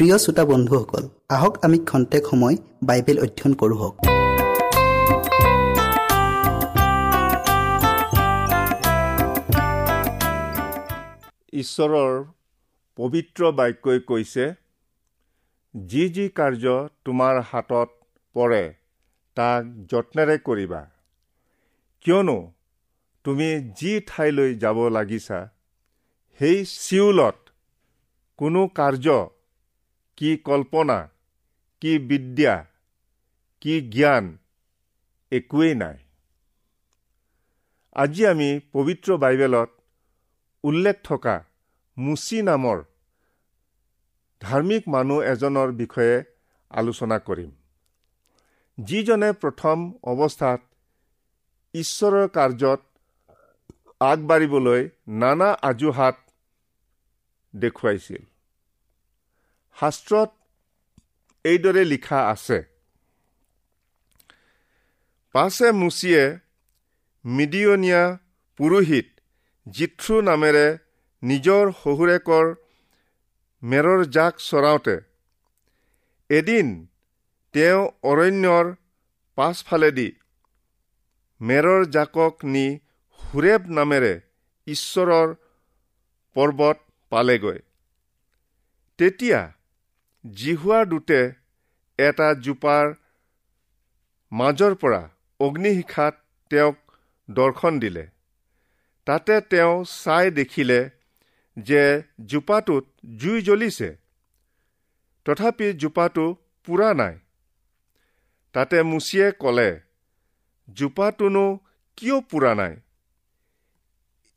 প্ৰিয় শ্ৰোতা বন্ধুসকল আহক আমি খন্তেক সময় বাইবেল অধ্যয়ন কৰোঁ ঈশ্বৰৰ পবিত্ৰ বাক্যই কৈছে যি যি কাৰ্য তোমাৰ হাতত পৰে তাক যত্নেৰে কৰিবা। কিয়নো তুমি যি ঠাইলৈ যাব লাগিছা সেই চিউলত কোনো কাৰ্য কি কল্পনা কি বিদ্যা কি জ্ঞান একোৱেই নাই। আজি আমি পবিত্ৰ বাইবেলত উল্লেখ থকা মুচি নামৰ ধাৰ্মিক মানুহ এজনৰ বিষয়ে আলোচনা কৰিম। যিজনে প্ৰথম অৱস্থাত ঈশ্বৰৰ কাৰ্যত আগবাঢ়িবলৈ নানা আজুহাত দেখুৱাইছিল। শাস্ত্ৰত এইদৰে লিখা আছে। পাছে মুচিয়ে মিডিয়নীয়া পুৰোহিত জিথ্ৰু নামেৰে নিজৰ শহুৰেকৰ মেৰৰ জাক চৰাওঁতে এদিন তেওঁ অৰণ্যৰ পাছফালেদি মেৰৰ জাকক নি সুৰেব নামেৰে ঈশ্বৰৰ পৰ্বত পালেগৈ। তেতিয়া জিহুৱাৰ দূতে এটা জোপাৰ মাজৰ পৰা অগ্নিশিখাত তেওঁক দৰ্শন দিলে। তাতে তেওঁ চাই দেখিলে যে জোপাটোত জুই জ্বলিছে। তথাপি জোপাটো পুৰা নাই। তাতে মুচিয়ে ক'লে জোপাটোনো কিয় পুৰা নাই?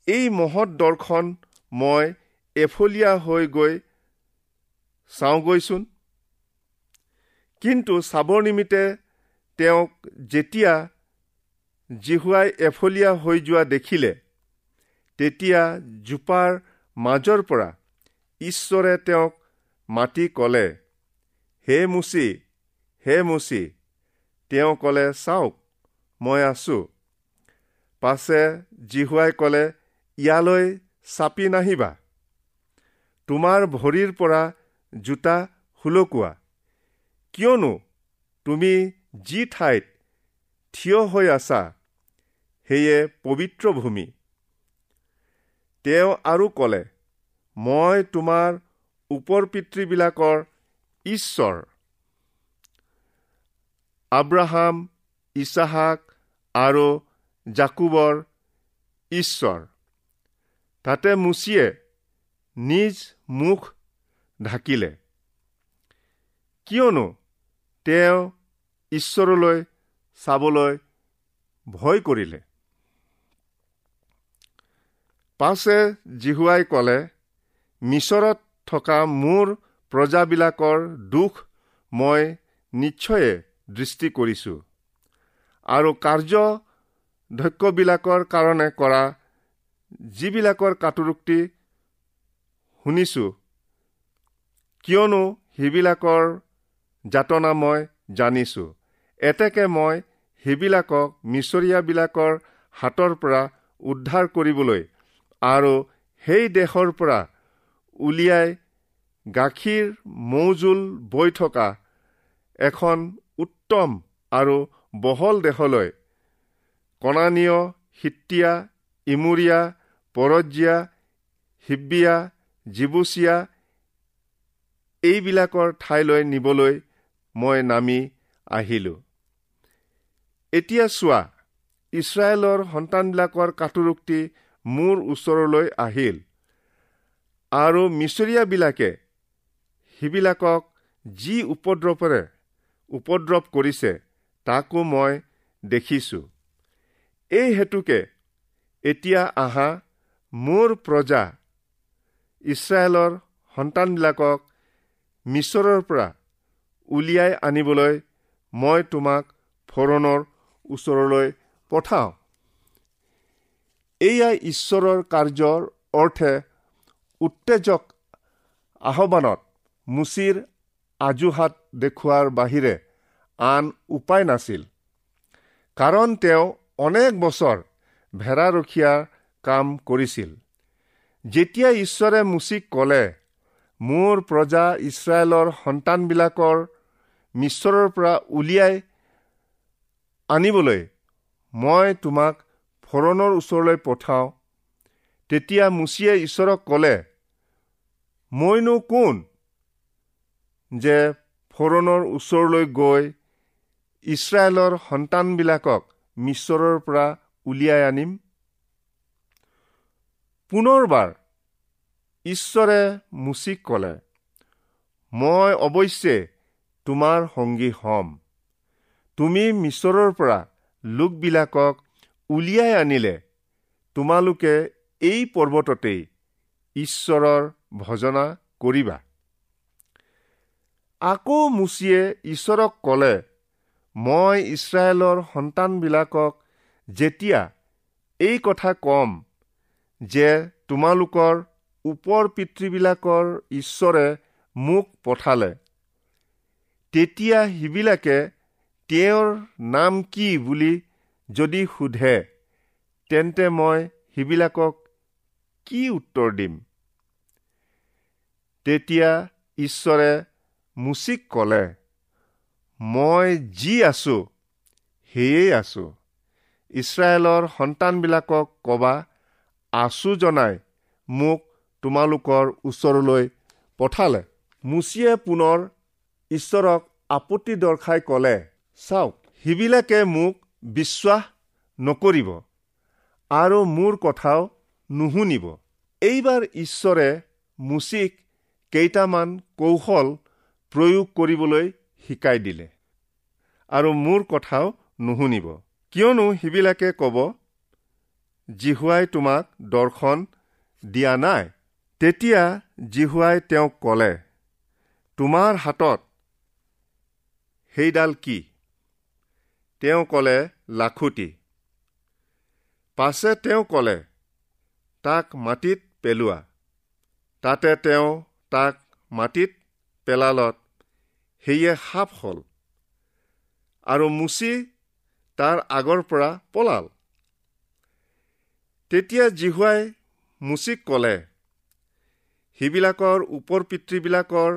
এই মহৎ দৰ্শন মই এফলীয়া হৈ গৈ চাওঁগৈচোন কিন্তু চাবৰ নিমিত্তে তেওঁক যেতিয়া জিহুৱাই এফলীয়া হৈ যোৱা দেখিলে তেতিয়া জোপাৰ মাজৰ পৰা ঈশ্বৰে তেওঁক মাতি ক'লে হে মুচি হে মুচি তেওঁ ক'লে চাওক মই আছো। পাছে জিহুৱাই ক'লে ইয়ালৈ চাপি নাহিবা। তোমাৰ ভৰিৰ পৰা জোতা সুলকোৱা কিয়নো তুমি যি ঠাইত থিয় হৈ আছা সেয়ে পবিত্ৰ ভূমি। তেওঁ আৰু ক'লে মই তোমাৰ ওপৰ পিতৃবিলাকৰ ঈশ্বৰ। আব্ৰাহাম ইছাহাক আৰু জাকুবৰ ঈশ্বৰ। তাতে মুচিয়ে নিজ মুখ ঢাকিলে। কিয়নো তেওঁ ঈশ্বৰলৈ চাবলৈ ভয় কৰিলে। পাছে জিহুৱাই ক'লে মিছৰত থকা মোৰ প্ৰজাবিলাকৰ দুখ মই নিশ্চয়ে দৃষ্টি কৰিছোঁ। আৰু কাৰ্য দক্ষবিলাকৰ কাৰণে কৰা যিবিলাকৰ কাটুৰুক্তি শুনিছোঁ কিয়নো সেইবিলাকৰ যাতনা মই জানিছোঁ। এতেকে মই সেইবিলাকক মিছৰীয়াবিলাকৰ হাতৰ পৰা উদ্ধাৰ কৰিবলৈ আৰু সেই দেশৰ পৰা উলিয়াই গাখীৰ মৌজোল বৈ থকা এখন উত্তম আৰু বহল দেশলৈ কণানীয় সিতিয়া ইমুৰীয়া পৰজীয়া হিব্বিয়া জিবুচিয়া এইবিলাকৰ ঠাইলৈ নিবলৈ মই নামি আহিলোঁ। এতিয়া চোৱা ইছৰাইলৰ সন্তানবিলাকৰ কাটুৰুক্তি মোৰ ওচৰলৈ আহিল আৰু মিছৰীয়াবিলাকে সিবিলাকক যি উপদ্ৰৱেৰে উপদ্ৰৱ কৰিছে তাকো মই দেখিছোঁ। এই হেতুকে এতিয়া আহা মোৰ প্ৰজা ইছৰাইলৰ সন্তানবিলাকক মিছৰৰ পৰা উলিয়াই আনিবলৈ মই তোমাক ফৰণৰ ওচৰলৈ পঠাওঁ। এয়াই ঈশ্বৰৰ কাৰ্যৰ অৰ্থে উত্তেজক আহ্বানত মুচিৰ আজুহাত দেখুওৱাৰ বাহিৰে আন উপায় নাছিল। কাৰণ তেওঁ অনেক বছৰ ভেড়াৰখীয়াৰ কাম কৰিছিল। যেতিয়া ঈশ্বৰে মুচিক ক'লে মোৰ প্ৰজা ইছৰাইলৰ সন্তানবিলাকৰ মিশ্বৰৰ পৰা উলিয়াই আনিবলৈ মই তোমাক ফৰণৰ ওচৰলৈ পঠাওঁ। তেতিয়া মুচিয়ে ঈশ্বৰক ক'লে মইনো কোন যে ফৰণৰ ওচৰলৈ গৈ ইছৰাইলৰ সন্তানবিলাকক মিশ্বৰৰ পৰা উলিয়াই আনিম? পুনৰবাৰ ঈশ্বৰে মুচিক ক'লে মই অৱশ্যে তোমাৰ সংগী হ'ম। তুমি মিছৰৰ পৰা লোকবিলাকক উলিয়াই আনিলে। তোমালোকে এই পৰ্বততেই ঈশ্বৰৰ ভজনা কৰিবা। আকৌ মুচিয়ে ঈশ্বৰক ক'লে মই ইছৰাইলৰ সন্তানবিলাকক যেতিয়া এই কথা কম যে তোমালোকৰ ওপৰ পিতৃবিলাকৰ ঈশ্বৰে মোক পঠালে। তেতিয়া সিবিলাকে তেওঁৰ নাম কি বুলি যদি সোধে তেন্তে মই সিবিলাকক কি উত্তৰ দিম? তেতিয়া ঈশ্বৰে মুচিক ক'লে মই যি আছো সেয়েই আছো। ইছৰাইলৰ সন্তানবিলাকক কবা আচু জনাই মোক তোমালোকৰ ওচৰলৈ পঠালে। মুচিয়ে পুনৰ ঈশ্বৰক আপত্তি দৰ্শাই ক'লে চাওক সিবিলাকে মোক বিশ্বাস নকৰিব আৰু মোৰ কথাও নুশুনিব। এইবাৰ ঈশ্বৰে মুচিক কেইটামান কৌশল প্ৰয়োগ কৰিবলৈ শিকাই দিলে আৰু মোৰ কথাও নুশুনিব। কিয়নো সিবিলাকে ক'ব জিহুৱাই তোমাক দৰ্শন দিয়া নাই। তেতিয়া জিহুৱাই তেওঁক ক'লে তোমাৰ হাতত সেইডাল কি? তেওঁ ক'লে লাখুটি। পাছে তেওঁ ক'লে তাক মাটিত পেলোৱা। তাতে তেওঁ তাক মাটিত পেলালত সেয়ে সাপ হ'ল। আৰু মুচি তাৰ আগৰ পৰা পলাল। তেতিয়া জিহুৱাই মুচিক ক'লে সিবিলাকৰ ওপৰ পিতৃবিলাকৰ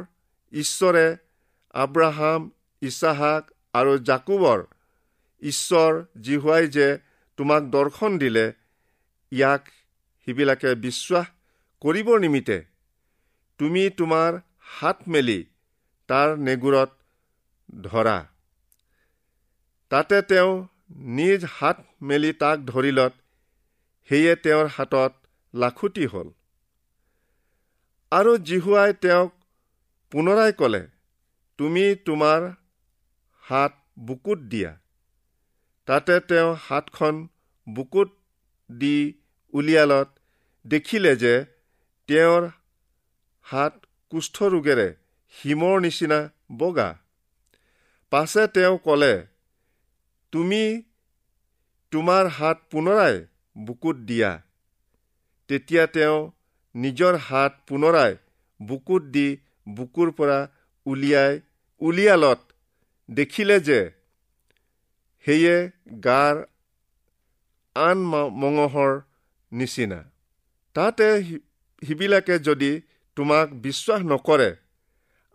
ঈশ্বৰে আব্ৰাহাম ইছাহাক আৰু জাকুবৰ ঈশ্বৰ জিহুৱাই যে তোমাক দৰ্শন দিলে ইয়াক সিবিলাকে বিশ্বাস কৰিবৰ নিমিত্তে তুমি তোমাৰ হাত মেলি তাৰ নেগুৰত ধৰা। তাতে তেওঁ নিজ হাত মেলি তাক ধৰিলত সেয়ে তেওঁৰ হাতত লাখুটি হ'ল। আৰু জিহুৱাই তেওঁক পুনৰাই ক'লে তুমি তোমাৰ হাত বুকুত দিয়া। তাতে তেওঁ হাতখন বুকুত দি উলিয়ালত দেখিলে যে তেওঁৰ হাত কুষ্ঠ ৰোগেৰে হিমৰ নিচিনা বগা। পাছে তেওঁ ক'লে তুমি তোমাৰ হাত পুনৰাই বুকুত দিয়া। তেতিয়া তেওঁ নিজৰ হাত পুনৰাই বুকুত দি বুকুৰ পৰা উলিয়াই উলিয়ালত দেখিলে যে সেয়ে গাৰ আন মঙহৰ নিচিনা। তাতে সিবিলাকে যদি তোমাক বিশ্বাস নকৰে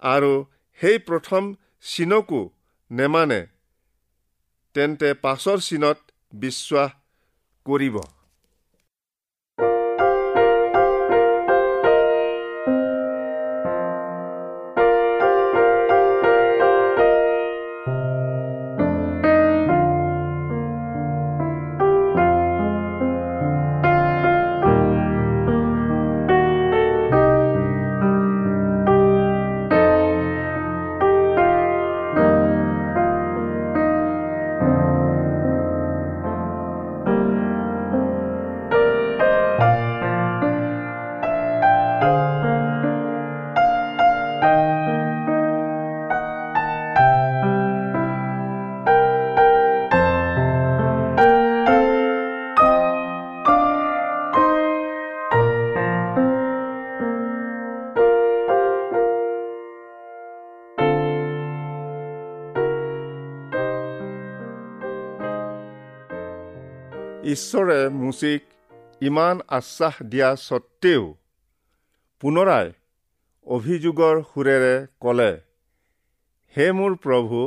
আৰু সেই প্ৰথম চিনকো নেমানে তেন্তে পাছৰ চিনত বিশ্বাস কৰিব। ঈশ্বৰে মুচিক ইমান আশ্বাস দিয়া স্বত্তেও পুনৰাই অভিযোগৰ সুৰেৰে ক'লে হে মোৰ প্ৰভু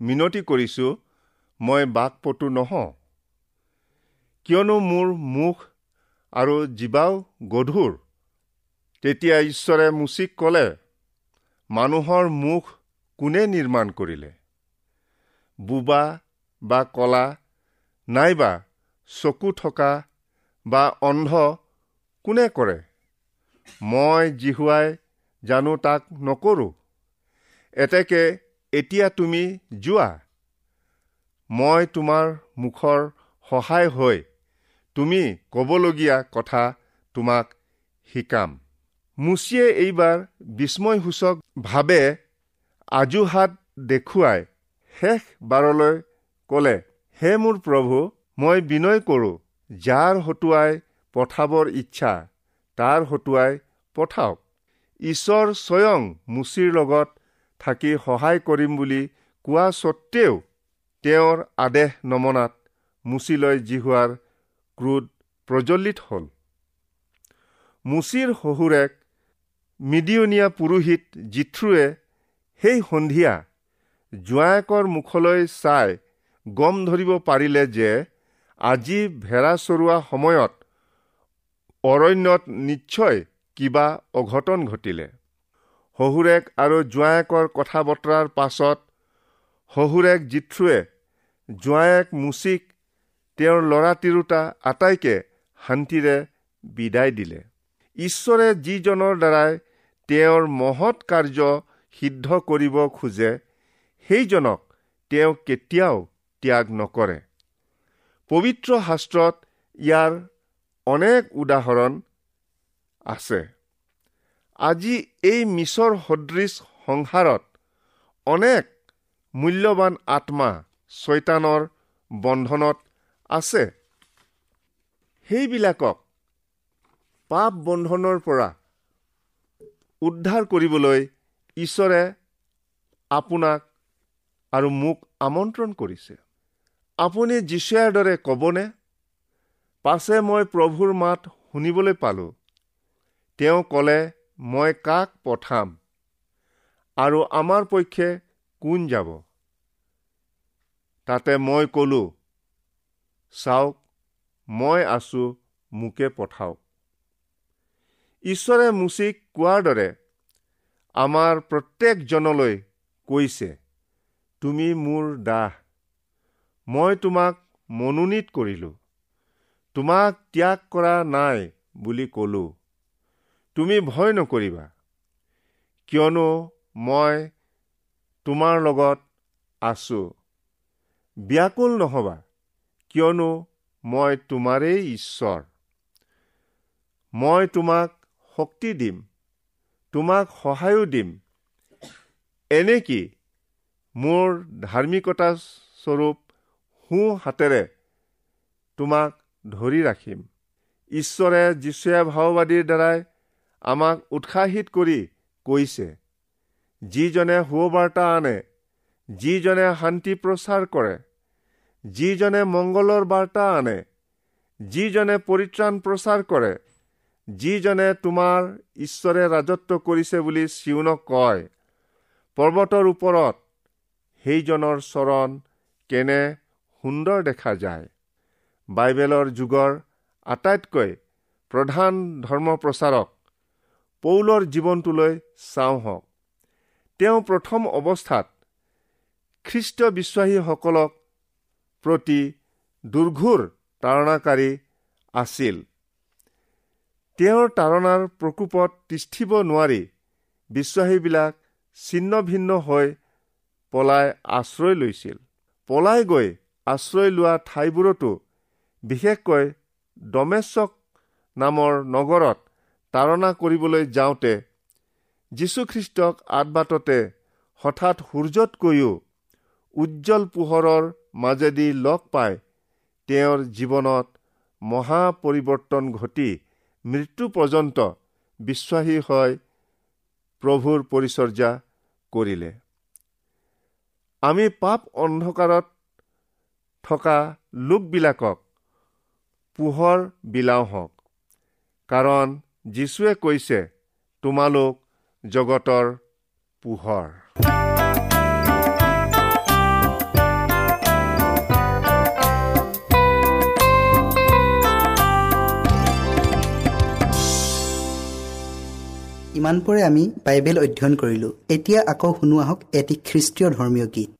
মিনতি কৰিছোঁ মই বাকপটু নহওঁ। কিয়নো মোৰ মুখ আৰু জীৱাও গধুৰ। তেতিয়া ঈশ্বৰে মুচিক ক'লে মানুহৰ মুখ কোনে নিৰ্মাণ কৰিলে? বোবা বা কলা নাইবা চকু থকা বা অন্ধ কোনে কৰে? মই জিহুৱাই জানো তাক নকৰোঁ। এতেকে এতিয়া তুমি যোৱা। মই তোমাৰ মুখৰ সহায় হৈ তুমি ক'বলগীয়া কথা তোমাক শিকাম। মুচিয়ে এইবাৰ বিস্ময়সূচকভাৱে আজুহাত দেখুৱাই শেষ বাৰলৈ ক'লে হে মোৰ প্ৰভু মই বিনয় কৰোঁ যাৰ হতুৱাই পঠাবৰ ইচ্ছা তাৰ হতুৱাই পঠাওক। ঈশ্বৰ স্বয়ং মুচিৰ লগত থাকি সহায় কৰিম বুলি কোৱা স্বত্তেও তেওঁৰ আদেশ নমনাত মুচিলৈ জিহুৱাৰ ক্ৰোধ প্ৰজ্বলিত হ'ল। মুচিৰ শহুৰেক মিডিয়নীয়া পুৰোহিত জিথ্ৰুৱে সেই সন্ধিয়া জোঁৱায়েকৰ মুখলৈ চাই গম ধৰিব পাৰিলে যে আজি ভেড়া চৰোৱা সময়ত অৰণ্যত নিশ্চয় কিবা অঘটন ঘটিলে। শহুৰেক আৰু জোঁৱায়েকৰ কথা বতৰাৰ পাছত শহুৰেক জিথ্ৰুৱে জোঁৱায়েক মুচিক তেওঁৰ ল'ৰা তিৰোতা আটাইকে শান্তিৰে বিদায় দিলে। ঈশ্বৰে যিজনৰ দ্বাৰাই তেওঁৰ মহৎ কাৰ্য সিদ্ধ কৰিব খোজে সেইজনক তেওঁ কেতিয়াও ত্যাগ নকৰে। পবিত্ৰ শাস্ত্ৰত ইয়াৰ অনেক উদাহৰণ আছে। আজি এই মিছৰ সদৃশ সংসাৰত অনেক মূল্যৱান আত্মা ছয়তানৰ বন্ধনত আছে। সেইবিলাকক পাপ বন্ধনৰ পৰা উদ্ধাৰ কৰিবলৈ ঈশ্বৰে আপোনাক আৰু মোক আমন্ত্ৰণ কৰিছে। আপুনি যীশুৱাৰ দৰে ক'বনে পাছে মই প্ৰভুৰ মাত শুনিবলৈ পালোঁ। তেওঁ ক'লে মই কাক পঠাম আৰু আমাৰ পক্ষে কোন যাব? তাতে মই ক'লো চাওক মই আছো মোকে পঠাওক। ঈশ্বৰে মুচিক কোৱাৰ দৰে আমাৰ প্ৰত্যেকজনলৈ কৈছে তুমি মোৰ দাহ মই তোমাক মনোনীত কৰিলোঁ। তোমাক ত্যাগ কৰা নাই বুলি ক'লো। তুমি ভয় নকৰিবা। কিয়নো মই তোমাৰ লগত আছো। ব্যাকুল নহবা। কিয়নো মই তোমাৰেই ঈশ্বৰ। মই তোমাক শক্তি দিম। তোমাক সহায়ো দিম। এনেকি মোৰ ধাৰ্মিকতা স্বৰূপ সোঁ হাতেৰে তোমাক ধৰি ৰাখিম। ঈশ্বৰে যীশুৱে ভাওবাদীৰ দ্বাৰাই আমাক উৎসাহিত কৰি কৈছে যিজনে সুবাৰ্তা আনে যিজনে শান্তি প্ৰচাৰ কৰে যিজনে মংগলৰ বাৰ্তা আনে যিজনে পৰিত্ৰাণ প্ৰচাৰ কৰে যিজনে তোমাৰ ঈশ্বৰে ৰাজত্ব কৰিছে বুলি চিউনক কয় পৰ্বতৰ ওপৰত সেইজনৰ চৰণ কেনে সুন্দৰ দেখা যায়। বাইবেলৰ যুগৰ আটাইতকৈ প্ৰধান ধৰ্ম প্ৰচাৰক পৌলৰ জীৱনটোলৈ চাওঁ হওক। তেওঁ প্ৰথম অৱস্থাত খ্ৰীষ্ট বিশ্বাসীসকলক প্ৰতি দুৰ্ঘুৰ তাৰণাকাৰী আছিল। তেওঁৰ তাৰণাৰ প্ৰকোপত তিষ্ঠিব নোৱাৰি বিশ্বাসীবিলাক ছিন্ন ভিন্ন হৈ পলাই আশ্ৰয় লৈছিল। পলাই গৈ আশ্ৰয় লোৱা ঠাইবোৰতো বিশেষকৈ ডমেশ্বক নামৰ নগৰত তাৰণা কৰিবলৈ যাওঁতে যীশুখ্ৰীষ্টক আদবাটতে হঠাৎ সূৰ্যতকৈও উজ্জ্বল পোহৰৰ মাজেদি লগ পাই তেওঁৰ জীৱনত মহা পৰিৱৰ্তন ঘটি মৃত্যু পৰ্যন্ত বিশ্বাসী হয় প্ৰভুৰ পৰিচৰ্যা কৰিলে। আমি পাপ অন্ধকাৰত থকা লোকবিলাকক পোহৰ বিলাও হওক। কাৰণ যীশুৱে কৈছে তোমালোক জগতৰ পোহৰ। ইমানপৰে আমি বাইবেল অধ্যয়ন কৰিলোঁ। এতিয়া আকৌ শুনো আহক এটি খ্ৰীষ্টীয় ধৰ্মীয় গীত।